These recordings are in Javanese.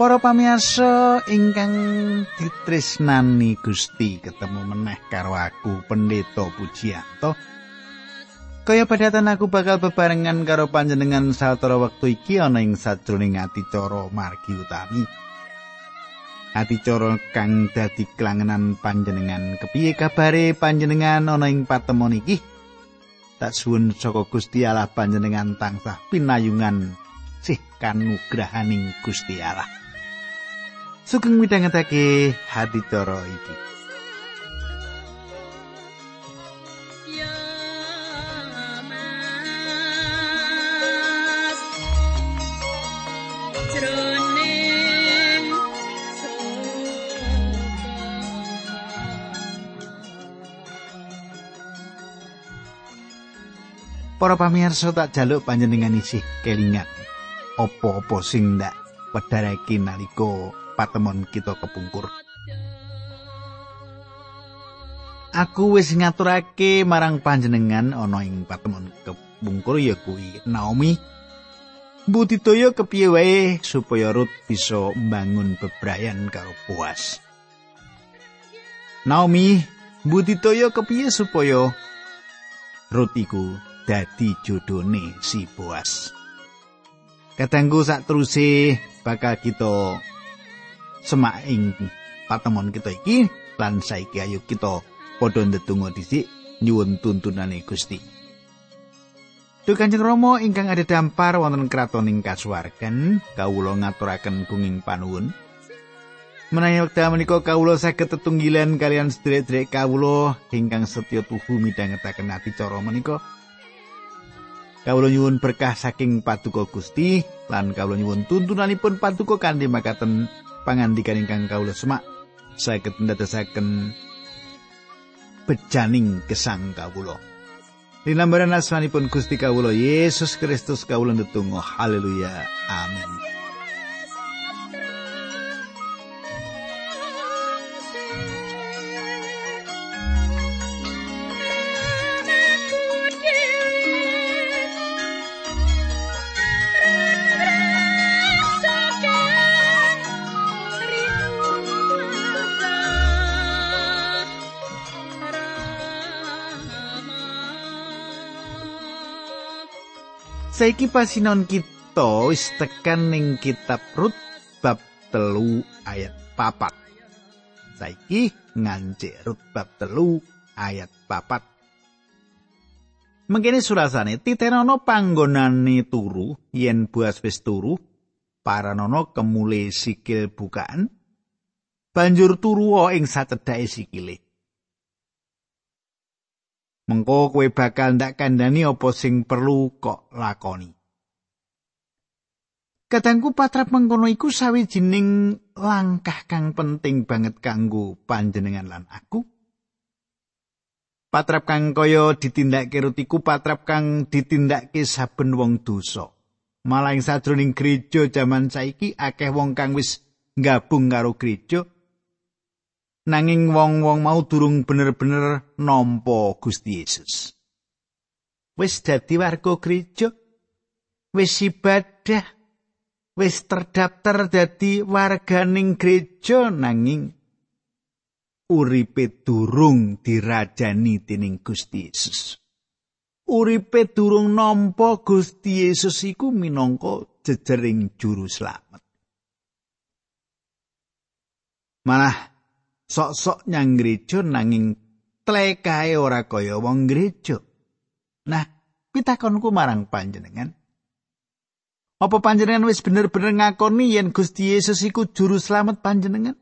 Para pamirsa ingkang ditresnani Gusti ketemu meneh karo aku Pendeta Pujiyanto. Kaya padatan aku bakal bebarengan karo panjenengan sawetara wektu iki ana ing sajroning adicara margi utami. Adicara kang dadi klangenan panjenengan kepiye kabare panjenengan ana ing patemon iki? Tak suwun saka Gusti Allah panjenengan tansah pinayungan sih kanugrahaning Gusti Allah. Sugeng midhangetake hati cara iki. Para pamirsa tak jaluk panjenengan isih kelingan apa-apa sing ndak wedharake nalika patemon kita kepungkur. Aku wis ngaturake marang panjenengan ana ing patemon kepungkur ya kuwi Naomi. Budidaya kepiye wae supaya Ruth bisa mbangun bebrayan karo Boas. Naomi, budidaya kepiye supaya Ruth iku dadi jodone si Boas. Kadangku sak teruse bakal kita semak ing patemon kita iki lan saiki ayo kita padha ndedonga dhisik nyuwun tuntunane Gusti. Duh Kanjeng Rama ingkang ada dampar wonten kraton ing kasuwargan, kawula ngaturaken gunging panuwun. Menawi wekdal menika kawula saged tetunggilan kalian sedherek-sedherek kawula ingkang setya tuhu midhangetaken ati cara menika. Kawula nyuwun berkah saking Paduka Gusti lan kawula nyuwun tuntunanipun Paduka kanthi makaten pangandikan ingkang kawula semak saged ndadosaken bejaning gesang kawula. Linambaran asmanipun Gusti kawula Yesus Kristus kawula ndedonga haleluya amin. Saiki pasinon kita wis tekan ning kitab Rut bab telu ayat papat. Saiki ngancik Rut bab telu ayat papat. Mengkene surasane titenono panggonane turu yen buas wis turu paranono kemule sikil bukaan banjur turu ing sacedhake sikile. Mengko kowe bakal ndak kandhani apa sing perlu kok lakoni. Kadangku patrap mengkono iku sawijining langkah kang penting banget kanggo panjenengan lan aku. Patrap kang kaya ditindakke rutiku patrap kang ditindakke saben wong dosa. Malah ing sajroning gereja jaman saiki akeh wong kang wis gabung karo gereja nanging wong-wong mau durung bener-bener nampa Gusti Yesus. Wis dadi warga gereja, wis ibadah, wis terdaftar dadi warganing gereja nanging uripe durung dirajani dening Gusti Yesus. Uripe durung nampa Gusti Yesus iku minangka jejering juru slamet. Malah sok-sok nyang gereja nanging tlekae ora kaya wong gereja. Nah, pitakonku marang panjenengan. Apa panjenengan wis bener-bener ngakoni yen Gusti Yesus iku juru slamet panjenengan?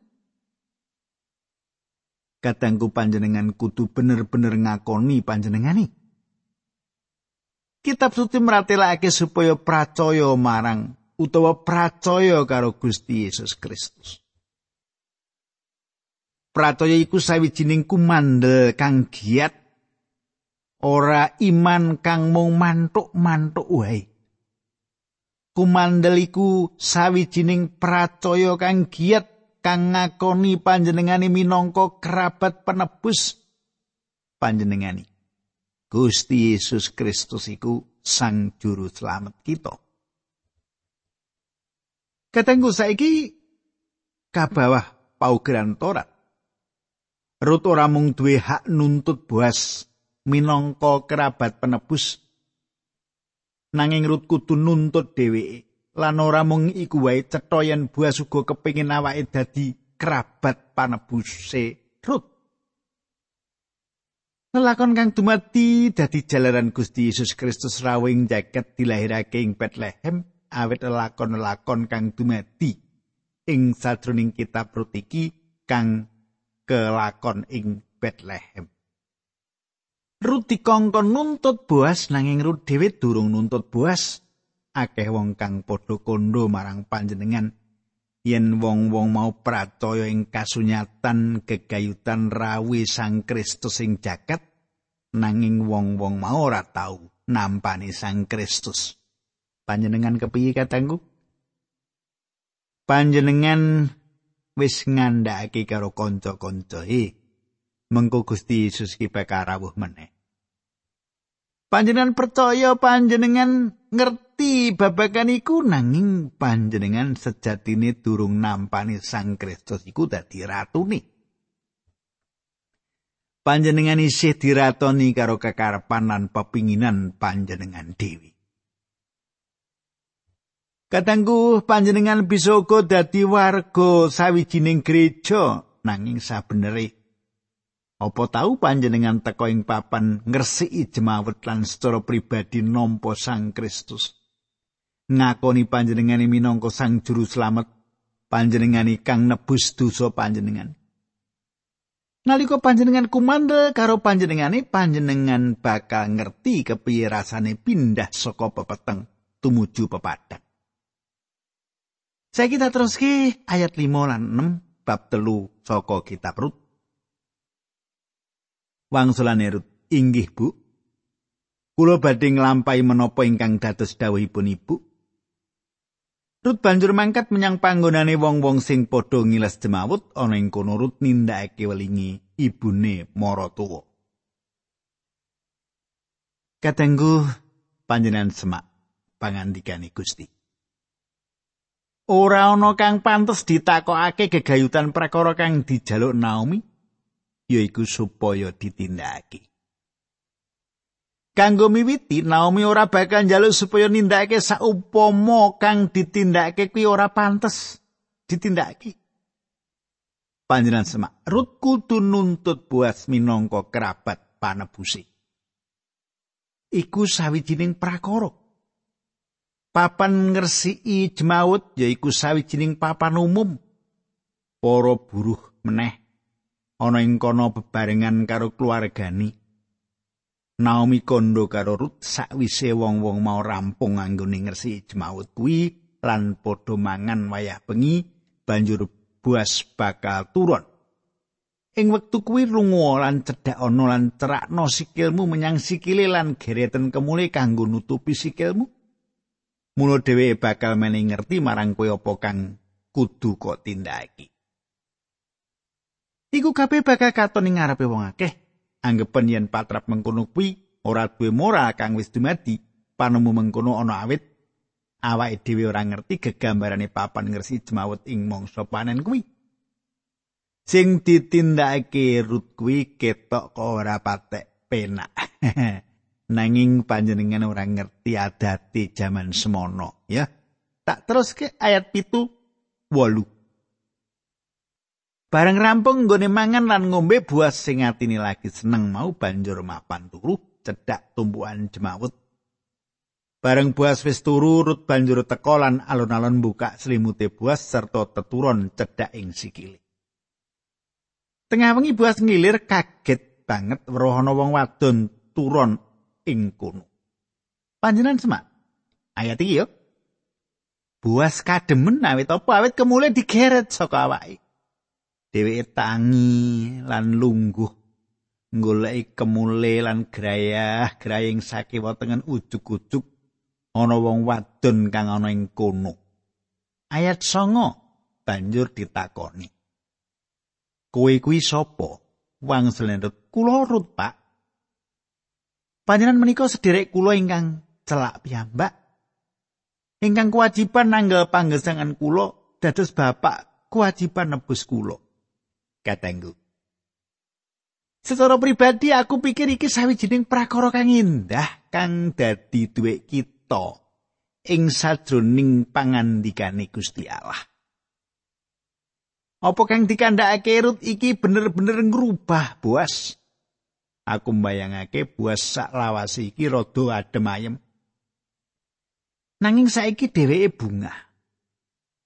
Kadangku panjenengan kudu bener-bener ngakoni panjenengani. Kitab suci meratelake supaya percaya marang utawa percaya karo Gusti Yesus Kristus. Pracaya iku sawijining kumandel kang giat ora iman kang mung mantuk-mantuk wae. Kumandel iku sawijining pracaya kang giat kang ngakoni panjenengane minangka kerabat penebus panjenengani. Gusti Yesus Kristus iku sang juru selamat kita. Katengku saiki kabawah paugeran Torat. Rut ora mung duwe hak nuntut Boas minangka kerabat penebus nanging Rut kudu nuntut dheweke lan ora mung iku wae cetha yen Boas uga kepengin awake dadi kerabat panebuse Rut. Lelakon kang dumati dadi jalaran Gusti Yesus Kristus rawing jaket dilahirake ing Bethlehem awet lelakon-lelakon kang dumati ing sajroning kitab Rut iki kang kelakon ing Bethlehem. Rut dikongkon nuntut Boas nanging Rut dhewe durung nuntut Boas. Akeh wong kang padha kondo marang panjenengan yen wong-wong mau pracaya ing kasunyatan gegayutan rawi Sang Kristus ing jagat nanging wong-wong mau ora tau nampani Sang Kristus. Panjenengan kepiye katanggu? Panjenengan wis ngandhakake karo kanca-kancae mengko Gusti Yesus ki bakal rawuh meneh. Panjenengan percaya panjenengan ngerti babagan iku nanging panjenengan sejatine durung nampani Sang Kristus iku dadi ratune panjenengan isih diratoni karo kekarepan lan pepinginan panjenengan dewi Katanggu panjenengan bisa uga dadi warga sawijining gereja nanging sabenere apa tau panjenengan teko ing papan ngresiki jemawet lan secara pribadi nampa Sang Kristus? Ngakoni panjenengan minangka Sang Juru Slamet panjenengan kang nebus dosa panjenengan. Nalika panjenengan kumandel karo panjenengane panjenengan bakal ngerti kepiye rasane pindah saka pepeteng tumuju pepadang Saya kita terus ki ayat 5 lan 6 bab telu saka kitab Rut. Wangsulane Rut, inggih Bu. Kula badhe nglampahi menapa ingkang dados dawuhipun Ibu. Rut banjur mangkat menyang panggonane wong-wong sing padha ngiles jemawut ana ing kono Rut nindakake welingi ibune mara tuwa. Katenggu panjenengan semak pangandikane Gusti. Ora ana kang pantes ditakokake gegayutan prakara kang dijaluk Naomi yaiku supaya ditindakake. Kanggo miwiti Naomi ora bakal njaluk supaya nindakake saupama kang ditindakake kuwi ora pantes ditindakake. Panjenengan semak, Rut kudu nuntut Boas minangka kerabat panebuse. Iku sawijining prakara papan ngresiki jemaut yaiku sawijining papan umum. Para buruh meneh ana ing kono bebarengan karo keluargani. Naomi kondo karo Rut sakwise wong-wong mau rampung anggone ngresiki jemaut kuwi lan padha mangan wayah bengi banjur buas bakal turun. Ing wektu kuwi rungu lan cedhak ana lan cerakno sikilmu menyang sikile lan gereten kemule kanggo nutupi sikilmu Mula dheweke bakal meneh ngerti marang kowe apa kang kudu kok tindakake. Iku kabeh bakal katon ing ngarepe wong akeh. Anggepen yen patrap mengkono kuwi ora duwe moral kang wis dumadi, panemu mengkono ana awit awake dhewe ora ngerti gegambarane papan ngersi jemawet ing mangsa panen kuwi. Sing ditindakake rut kuwi ketok kok ora patek penak. nanging panjenengan ora ngerti adate jaman semono ya. Tak terus ke ayat pitu wolu. Bareng rampung nggone mangan lan ngombe buah sing atine lagi seneng mau banjur mapan turu cedak tumbuhan jemawut. Bareng buas wis turu rut banjur teko lan alon-alon buka selimute buas serta teturon cedak ing sikile. Tengah wengi buas ngilir kaget banget weruh wong wadon turun ing kono. Panjenengan semak. Ayat iki yo. Buas kademen awit apa awit kemule digeret saka awake. Dheweke tangi lan lungguh goleki kemule lan grayah-graying sakiwa tengen ujug-ujug ana wong wadon kang ana ing kono. Ayat 9 banjur ditakoni. Kowe kuwi sapa? Wang selendut kula rut, Pak. Panjenengan menika sederek kula ingkang celak piyambak. Ingkang kewajiban nanggal panggesangan kula dados bapak kewajiban nebus kula. Katenggu. Secara pribadi aku pikir iki sawijining prakara kang indah kang dadi duwe kita ing sajroning pangandikane Gusti Allah. Apa kang dikandhakake Rut iki bener-bener ngrubah buas. Aku mbayangake buas sak lawase iki rada adem ayem. Nanging saiki dheweke bunga.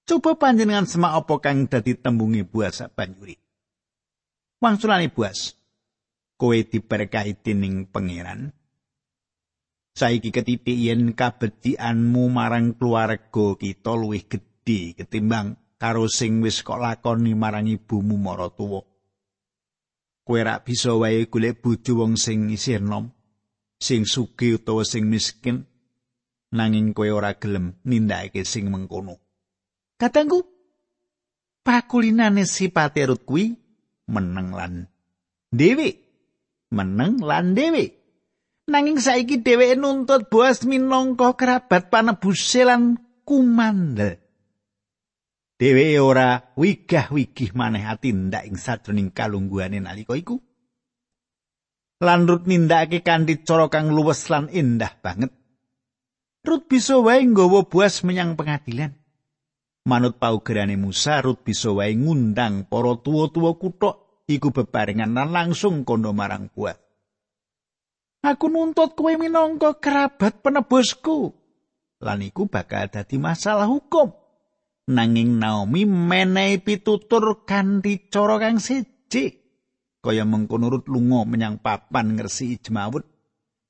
Coba panjenengan semak apa kang dadi tembunge buas sak banjuri. Wangsulane buas. kowe diberkahi dening pangeran. Saiki ketitik yen kabecikanmu marang keluarga kita luwih gedhe ketimbang karo sing wis kok lakoni marang ibumu maratuwa. Kowe rak bisa wae golek bojo wong sing isih enom, sing sugih utawa sing miskin, nanging kowe ora gelem nindakake sing mengkono. Katangku, pakulinane sipate rut kuwi meneng lan dhewe meneng lan dhewe. Nanging saiki dheweke nuntut Boas minangka kerabat panebuse lan kumandel. Dheweke ora wigah-wigih maneh ati ndak ing sajroning kalungguhane nalika iku. Lan Rut nindakake kanthi cara kang luwes lan indah banget. Rut bisa wae nggawa Boas menyang pengadilan. Manut paugerane Musa, Rut bisa wae ngundang para tuwa-tuwa kuthuk iku bebarengan lan langsung kondo marang buat. Aku nuntut kowe minangka kerabat penebusku. Lan iku bakal dadi masalah hukum. Nanging Naomi menehi pitutur kanthi cara kang siji. Kaya mengkono urut lunga menyang papan ngersi jemawut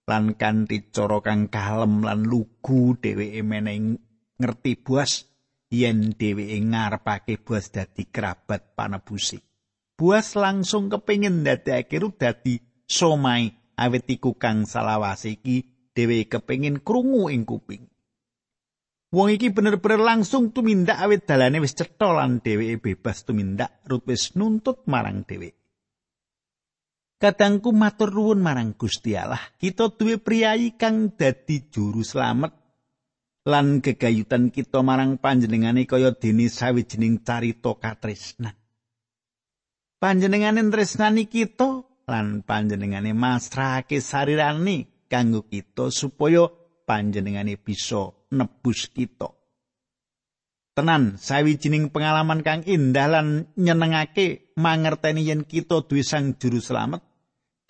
lan kanthi cara kang kalem lan lugu dheweke menehi ngerti buas yen dheweke ngarepake buas dadi kerabat panebusi. Buas langsung kepingin dadekake rut dadi somai awet iku kang salawase iki dhewe kepingin krungu ing kuping. Wong iki bener-bener langsung tumindak awet dalane wis cetha lan dheweke bebas tumindak rut wis nuntut marang dhewe. Kadangku matur nuwun marang Gusti Allah, kita duwe priyayi kang dadi juru slamet lan gegayutan kita marang panjenengane kaya dene sawijining carita katresnan. panjenengane tresnani kita lan panjenengane masrahake sarirani kanggo kita supaya panjenengane bisa nebus kita. Tenan, sawijining pengalaman kang indah lan nyenengake mangerteni yen kita duwe sang juru slamet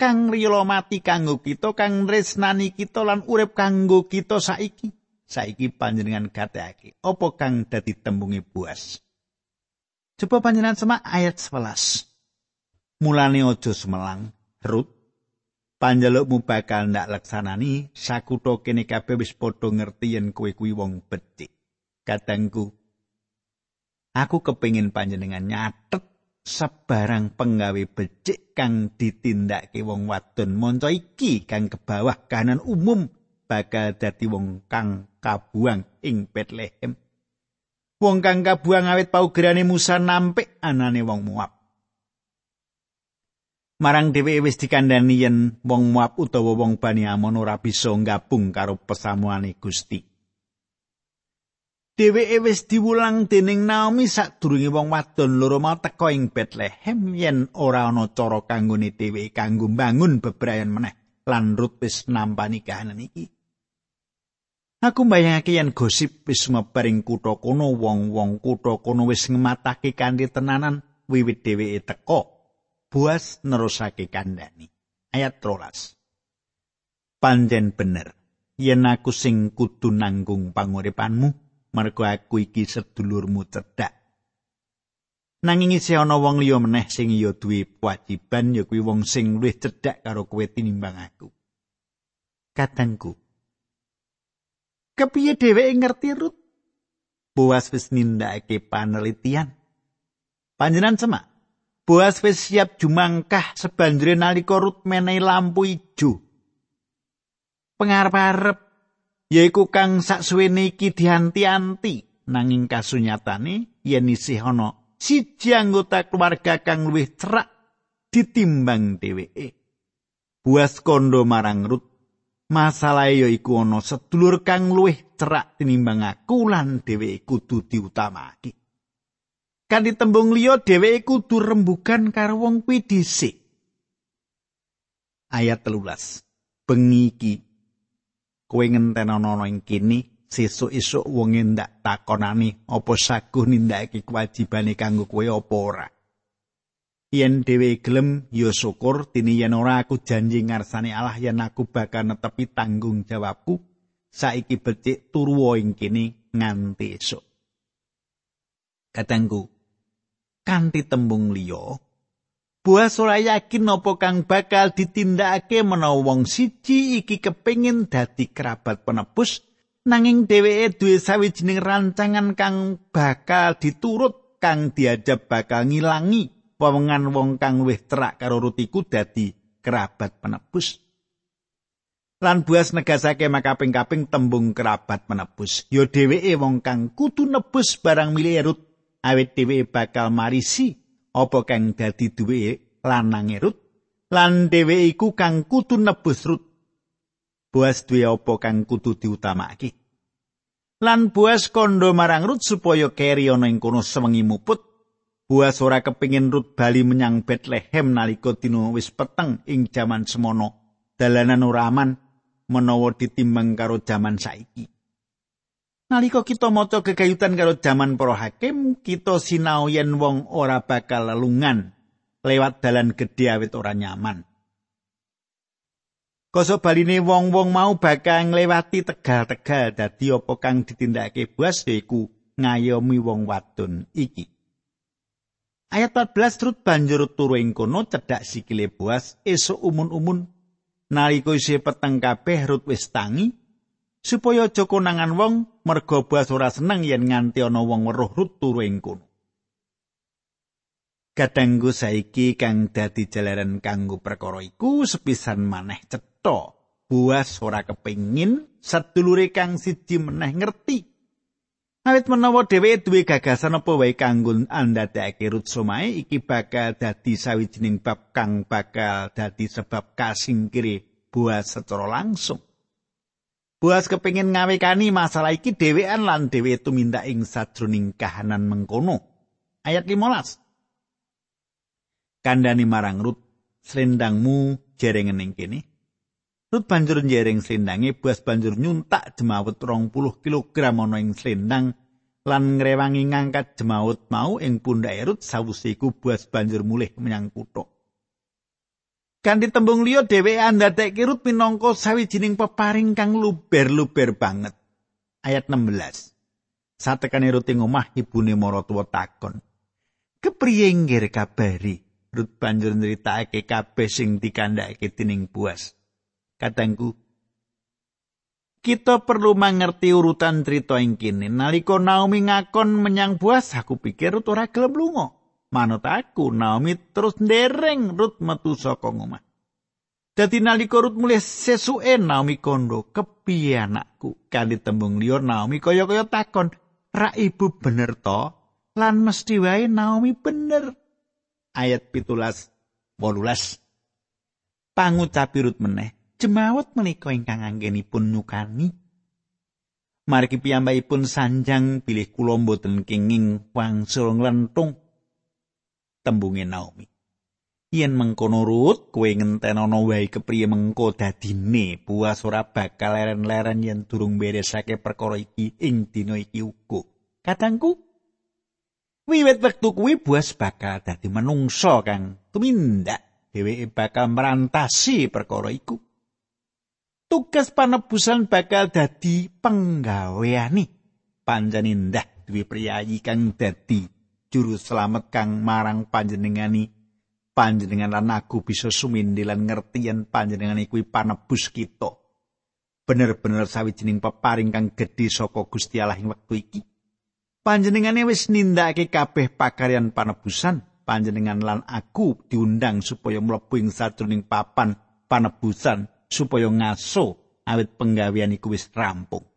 kang riyolo mati kanggo kita, kang tresnani kita lan urip kanggo kita saiki. Saiki panjenengan gateke apa kang dadi tembunge buas. Coba panjenengan semak ayat 11. Mulane aja semelang, Rut. Panjalukmu bakal ndak laksanani sakutha kene kabeh wis padha ngerti yen kowe kuwi wong becik. Kadangku aku kepingin panjenengan nyatet sebarang penggawe becik kang ditindakake wong wadon monco iki kang kebawah kanan umum bakal dadi wong kang kabuang ing Bethlehem. Wong kang kabuang awit paugerane Musa nampik anane wong Moab. Marang dheweke wis dikandhani yen wong Moab utawa wong Bani Amon ora bisa gabung karo pesamuane Gusti. Dheweke wis diwulang dening Naomi sadurunge wong wadon loro mau teka ing Bethlehem yen ora ana cara kanggone dheweke kanggo bangun bebrayan meneh lan Ruth wis nampani kahanan iki. Aku mbayangake yen gosip wis mebar ing kutha kono wong-wong kutha kono wis ngematake kanthi tenanan wiwit dheweke teka. Buas nerusake kandhani. Ayat 13. Panjen bener, yen aku sing kudu nanggung panguripanmu, mergo aku iki sedulurmu cedhak. Nanging isih ana wong liya meneh sing ya duwe kewajiban ya kuwi wong sing luwih cedhak karo kowe tinimbang aku. Katengku. Kepiye dheweke ngerti Rut? Boas wis nindakake panelitian. Panjenan semak Boas wis siap jumangkah sebanjure nalika Rut menehi lampu ijo. Pengarep-arep yaiku kang saksuwene iki dianti-anti nanging kasunyatane yen isih ana siji anggota keluarga kang luwih cerak ditimbang dheweke. Boas kondo marang Rut masalah yaiku ana sedulur kang luwih cerak tinimbang aku lan dheweke kudu diutamake. Kanthi tembung liya dheweke kudu rembugan karo wong kuwi dhisik. Ayat telulas. Bengi iki kowe ngentenono ing kene sesuk-esuk wong ndak takonani apa saguh nindakake kewajibane kanggo kowe apa ora. yen dhewe gelem ya syukur dene yen ora aku janji ngarsane Allah yen aku bakal netepi tanggung jawabku saiki becik turu ing kene nganti esuk katanggu kanthi tembung liya Buas ora yakin apa kang bakal ditindakake menawa wong siji iki kepingin dadi kerabat penebus nanging dheweke duwe sawijining rancangan kang bakal diturut kang diajab bakal ngilangi wewengan wong kang wis terak karo rutiku dadi kerabat penebus. Lan buas negasake makaping-kaping tembung kerabat penebus. Yo dheweke wong kang kudu nebus barang milih Rut awit dheweke bakal marisi apa kang dadi duwe lanang Rut lan dheweke iku kang kudu nebus Rut. Buas duwe apa kang kudu diutamakake. Lan buas kondo marang Rut supaya keri ana ing kono sewengi muput Buas ora kepingin rut bali menyang Bethlehem nalika dina wis peteng ing jaman semono. Dalanan ora aman menawa ditimbang karo jaman saiki. Nalika kita maca kegayutan karo jaman para hakim, kita sinau yen wong ora bakal lelungan lewat dalan gedhe awit ora nyaman. Koso baline wong-wong mau bakal nglewati tegal-tegal dadi apa kang ditindakake buas yaiku ngayomi wong wadon iki. Ayat 14 Rut banjur turu ing kono cedhak sikile Boas esuk umun-umun nalika isih peteng kabeh Rut wis tangi supaya aja konangan wong merga Boas ora seneng yen nganti ana wong weruh Rut turu ing kono. Kadangku saiki kang dadi jalaran kanggo perkara iku sepisan maneh cetha. Boas ora kepingin sedulure kang siji meneh ngerti Awit menawa dheweke duwe gagasan apa wae kanggo andadekake Rut iki bakal dadi sawijining bab kang bakal dadi sebab kasingkire Boas secara langsung. Boas kepingin ngawekani masalah iki dhewean lan dhewe tumindak ing sajroning kahanan mengkono. Ayat 15. Kandani marang Rut, selendangmu jerengen ing kene. Rut banjur njereng slendange buas banjur nyuntak jemawut 20 kg ana ing slendang lan ngrewangi ngangkat jemawut mau ing pundhake Rut sawise iku buas banjur mulih menyang kutha. Kanthi tembung liya dheweke andhatekke Rut minangka sawijining peparing kang luber-luber banget. Ayat 16. Satekane Rut ing omah ibune maratuwa takon. Kepriye nggir kabari? Rut banjur nritakake kabeh sing dikandhakake dening buas. Katangku, kita perlu mengerti urutan cerita ing kene. Nalika Naomi ngakon menyang buas, aku pikir ora gelem lunga. Manut aku, Naomi terus ndereng Rut metu saka omah. Dadi nalika Rut mulih sesuke Naomi kondo, kepiye anakku? Kali tembung liya Naomi kaya-kaya takon, "Ra ibu bener to?" Lan mesti wae Naomi bener. Ayat pitulas 18. Pangucapi Rut meneh, jemawut menika ingkang anggenipun nyukani margi piyambakipun sanjang bilih kula mboten kenging wangsul nglentung tembunge Naomi. Yen mengkono rut kowe ngentenono wae kepriye mengko dadine buas ora bakal leren-leren yen durung beresake perkara iki ing dina iki uga. Katangku wiwit wektu kuwi buas bakal dadi menungso kang. Tumindak dheweke bakal merantasi perkara iku. Tugas panebusan bakal dadi penggaweane. Panjen indah duwe priyayi kang dadi juru selamat kang marang panjenengani. Panjenengan lan aku bisa sumindilan ngerti yen panjenengan iku panebus kita. Bener-bener sawijining peparing kang gedhe saka Gusti Allah ing wektu iki. Panjenengane wis nindakake kabeh pakaryan panebusan. Panjenengan lan aku diundang supaya mlebu ing sajroning papan panebusan supaya ngaso awit penggawean iku wis rampung.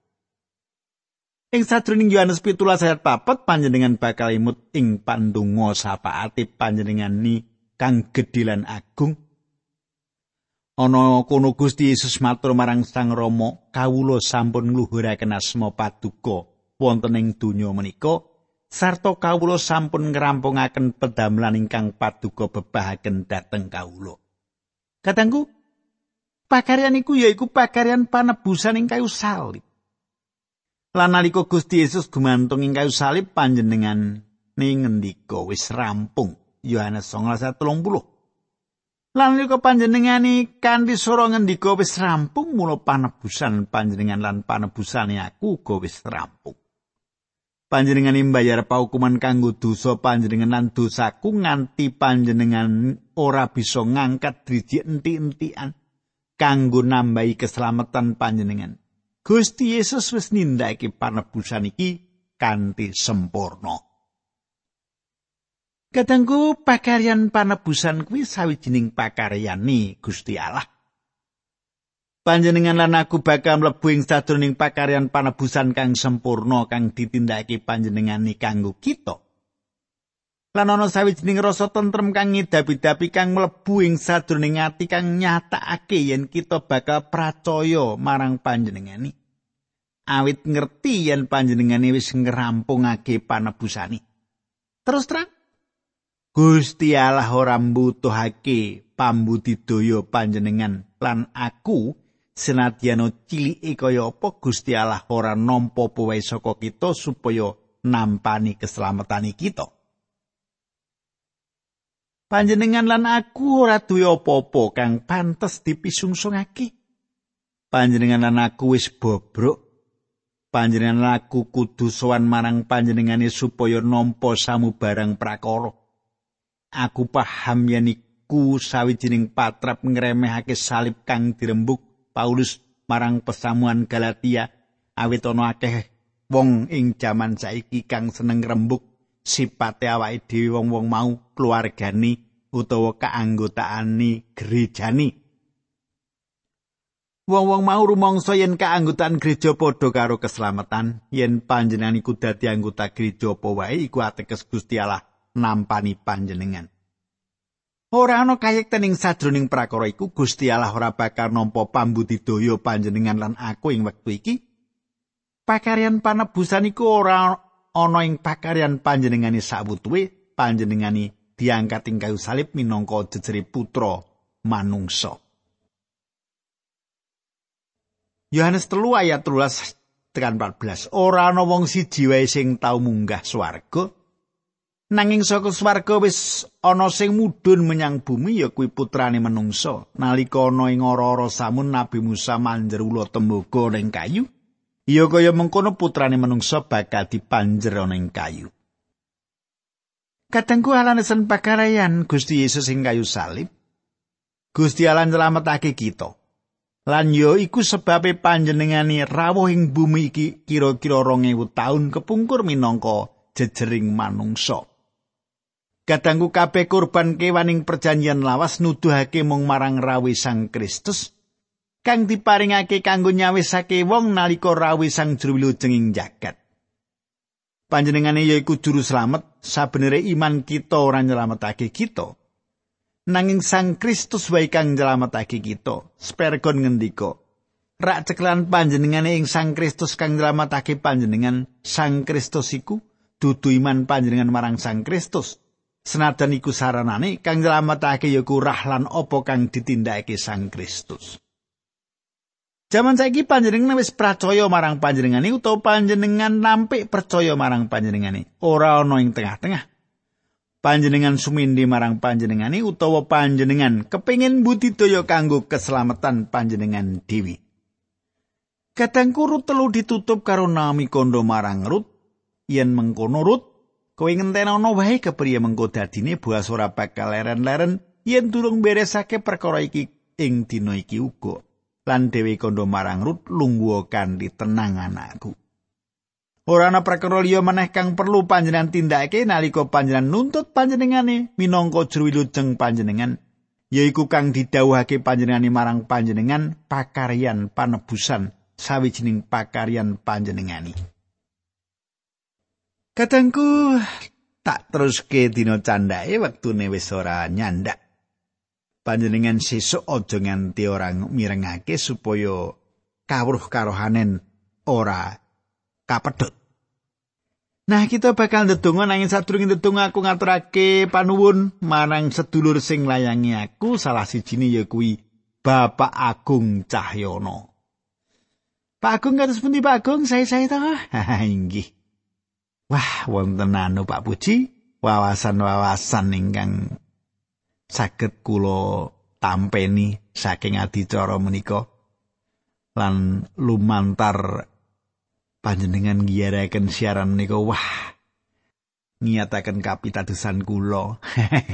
Ing sadurunging Yohanes 17 ayat 4 panjenengan bakal imut ing pandonga sapaati panjenengan ni kang gedhe lan agung. Ana kono Gusti Yesus matur marang Sang Rama, kawula sampun ngluhuraken asma Paduka wonten ing donya menika sarta kawula sampun ngrampungaken pedamelan ingkang paduka bebahaken dhateng kawula. Katangku, pakaryan iku yaiku pakaryan panebusan ing kayu salib. Lan nalika Gusti Yesus gumantung ing kayu salib panjenengan ngendika wis rampung. Yohanes 19:30. Lan nalika panjenengani kanthi swara ngendika wis rampung mula panebusan panjenengan lan panebusane aku uga wis rampung. Panjenengan mbayar paukuman kanggo dosa panjenengan lan dosaku nganti panjenengan ora bisa ngangkat driji enti-entian kanggo nambahi keselamatan panjenengan. Gusti Yesus wis nindakake panebusan iki kanthi sempurna. Kadangku pakaryan panebusan kuwi sawijining pakaryane Gusti Allah. Panjenengan lan aku bakal mlebu ing sadroning pakaryan panebusan kang sempurna kang ditindakake panjenengani kanggo kita. Lan ana sawijining rasa tentrem kang ngidapi-dapi kang mlebu ing sadroning ati kang nyatakake yen kita bakal percaya marang panjenengani. Awit ngerti yen panjenengane wis ngrampungake panebusane. Terus terang Gusti Allah ora mbutuhake pambudidaya panjenengan lan aku senadyan cilike kaya apa Gusti Allah ora nampa powae saka kita supaya nampani keselamatan kita. Panjenengan lan aku ora duwe apa-apa kang pantes dipisungsungake. Panjenengan lan aku wis bobrok. Panjenengan lan aku kudu sowan marang panjenengane supaya nampa samubarang prakara. aku paham yen iku sawijining patrap ngremehake salib kang dirembuk Paulus marang pesamuan Galatia awit ana akeh wong ing jaman saiki kang seneng rembuk sipate awake dhewe wong-wong mau keluargani utawa kaanggotaani gerejani Wong-wong mau rumangsa yen kaanggotaan gereja padha karo keselamatan, yen panjenengan iku dadi anggota gereja apa wae iku ateges Gusti Allah nampani panjenengan. Ora ana kayekten ing sadroning prakara iku Gusti Allah ora bakal nampa pambudidaya panjenengan lan aku ing wektu iki. Pakaryan panebusan iku ora ana ing pakaryan panjenengane sawutuwe panjenengane diangkat ing kayu salib minangka jejere putra manungsa. Yohanes telu ayat 13 tekan 14. Ora ana wong siji wae sing tau munggah swarga Nanging saka swarga wis ana sing mudhun menyang bumi ya kuwi putrane manungsa. Nalika ana ing ora-ora samun Nabi Musa manjer ula tembaga ning kayu, ya kaya mengkono putrane manungsa bakal dipanjer ana ing kayu. Katengku alasan pakarayan Gusti Yesus ing kayu salib. Gusti Allah nyelametake kita. Lan yo iku sebabe panjenengane rawuh ing bumi iki kira-kira 2000 taun kepungkur minangka jejering manungsa. Kadangku kabeh kurban kewaning perjanjian lawas nuduhake mung marang rawe Sang Kristus kang diparingake kanggo nyawisake wong nalika rawe Sang Juru Wilujeng jagat. Panjenengane yaiku juru slamet, sabenere iman kita ora nyelametake kita. Nanging Sang Kristus wae kang nyelametake kita. Spergon ngendika, Rak ceklan panjenengane ing Sang Kristus kang nyelametake panjenengan, Sang Kristus iku dudu iman panjenengan marang Sang Kristus. Senajan iku saranane kang nyelametake yaku rahlan apa kang ditindakake Sang Kristus. Jaman saiki panjenengan wis percaya marang panjenengane utawa panjenengan nampik percaya marang panjenengane. Ora ana ing tengah-tengah. Panjenengan sumindi marang panjenengane utawa panjenengan kepingin budidaya kanggo keselamatan panjenengan dewi. Kadangku Rut telu ditutup karo nami kondo marang Rut. Yen mengkono Rut Kowe ngentenono wae kepriye mengko dadine buas ora bakal leren-leren yen durung beresake perkara iki ing dina iki uga. Lan Dewi kondo marang Rut lungguh kanthi tenang anakku. Ora ana perkara liya meneh kang perlu panjenengan tindakake nalika panjenengan nuntut panjenengane minangka juru wilujeng panjenengan yaiku kang didhawuhake panjenengane marang panjenengan pakaryan panebusan sawijining pakaryan panjenengani. Kadangku tak teruske dina candake wektune wis ora nyandak. Panjenengan sesuk aja nganti ora mirengake supaya kawruh karohanen ora kapedhot. Nah, kita bakal ndedonga nanging sadurunge ndedonga aku ngaturake panuwun marang sedulur sing layangi aku salah sijine ya kuwi Bapak Agung Cahyono. Pak Agung kados pundi Pak Agung? Saya-saya to. Inggih. Wah, wonten anu Pak Puji, wawasan-wawasan ingkang saged kula tampeni saking adicara menika lan lumantar panjenengan ngiyaraken siaran menika wah niataken kapitadosan kula.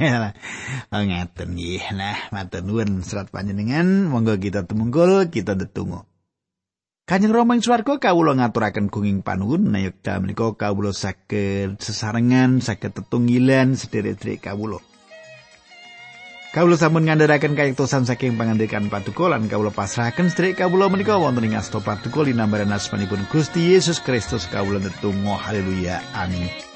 Oh, ngeten nggih. Nah, matur nuwun serat panjenengan, monggo kita tumungkul, kita ndedonga. Kanjeng Rama ing swarga kawula ngaturaken gunging panuwun dalem menika kawula saged sesarengan, saged tetunggilan sederek-sederek kawula. Kawula sampun ngandharaken kayektosan saking pangandikan Paduka lan kawula pasrahaken sedherek kawula menika wonten ing asta Paduka linambaran asmanipun Gusti Yesus Kristus. Kawula netunggal haleluya amin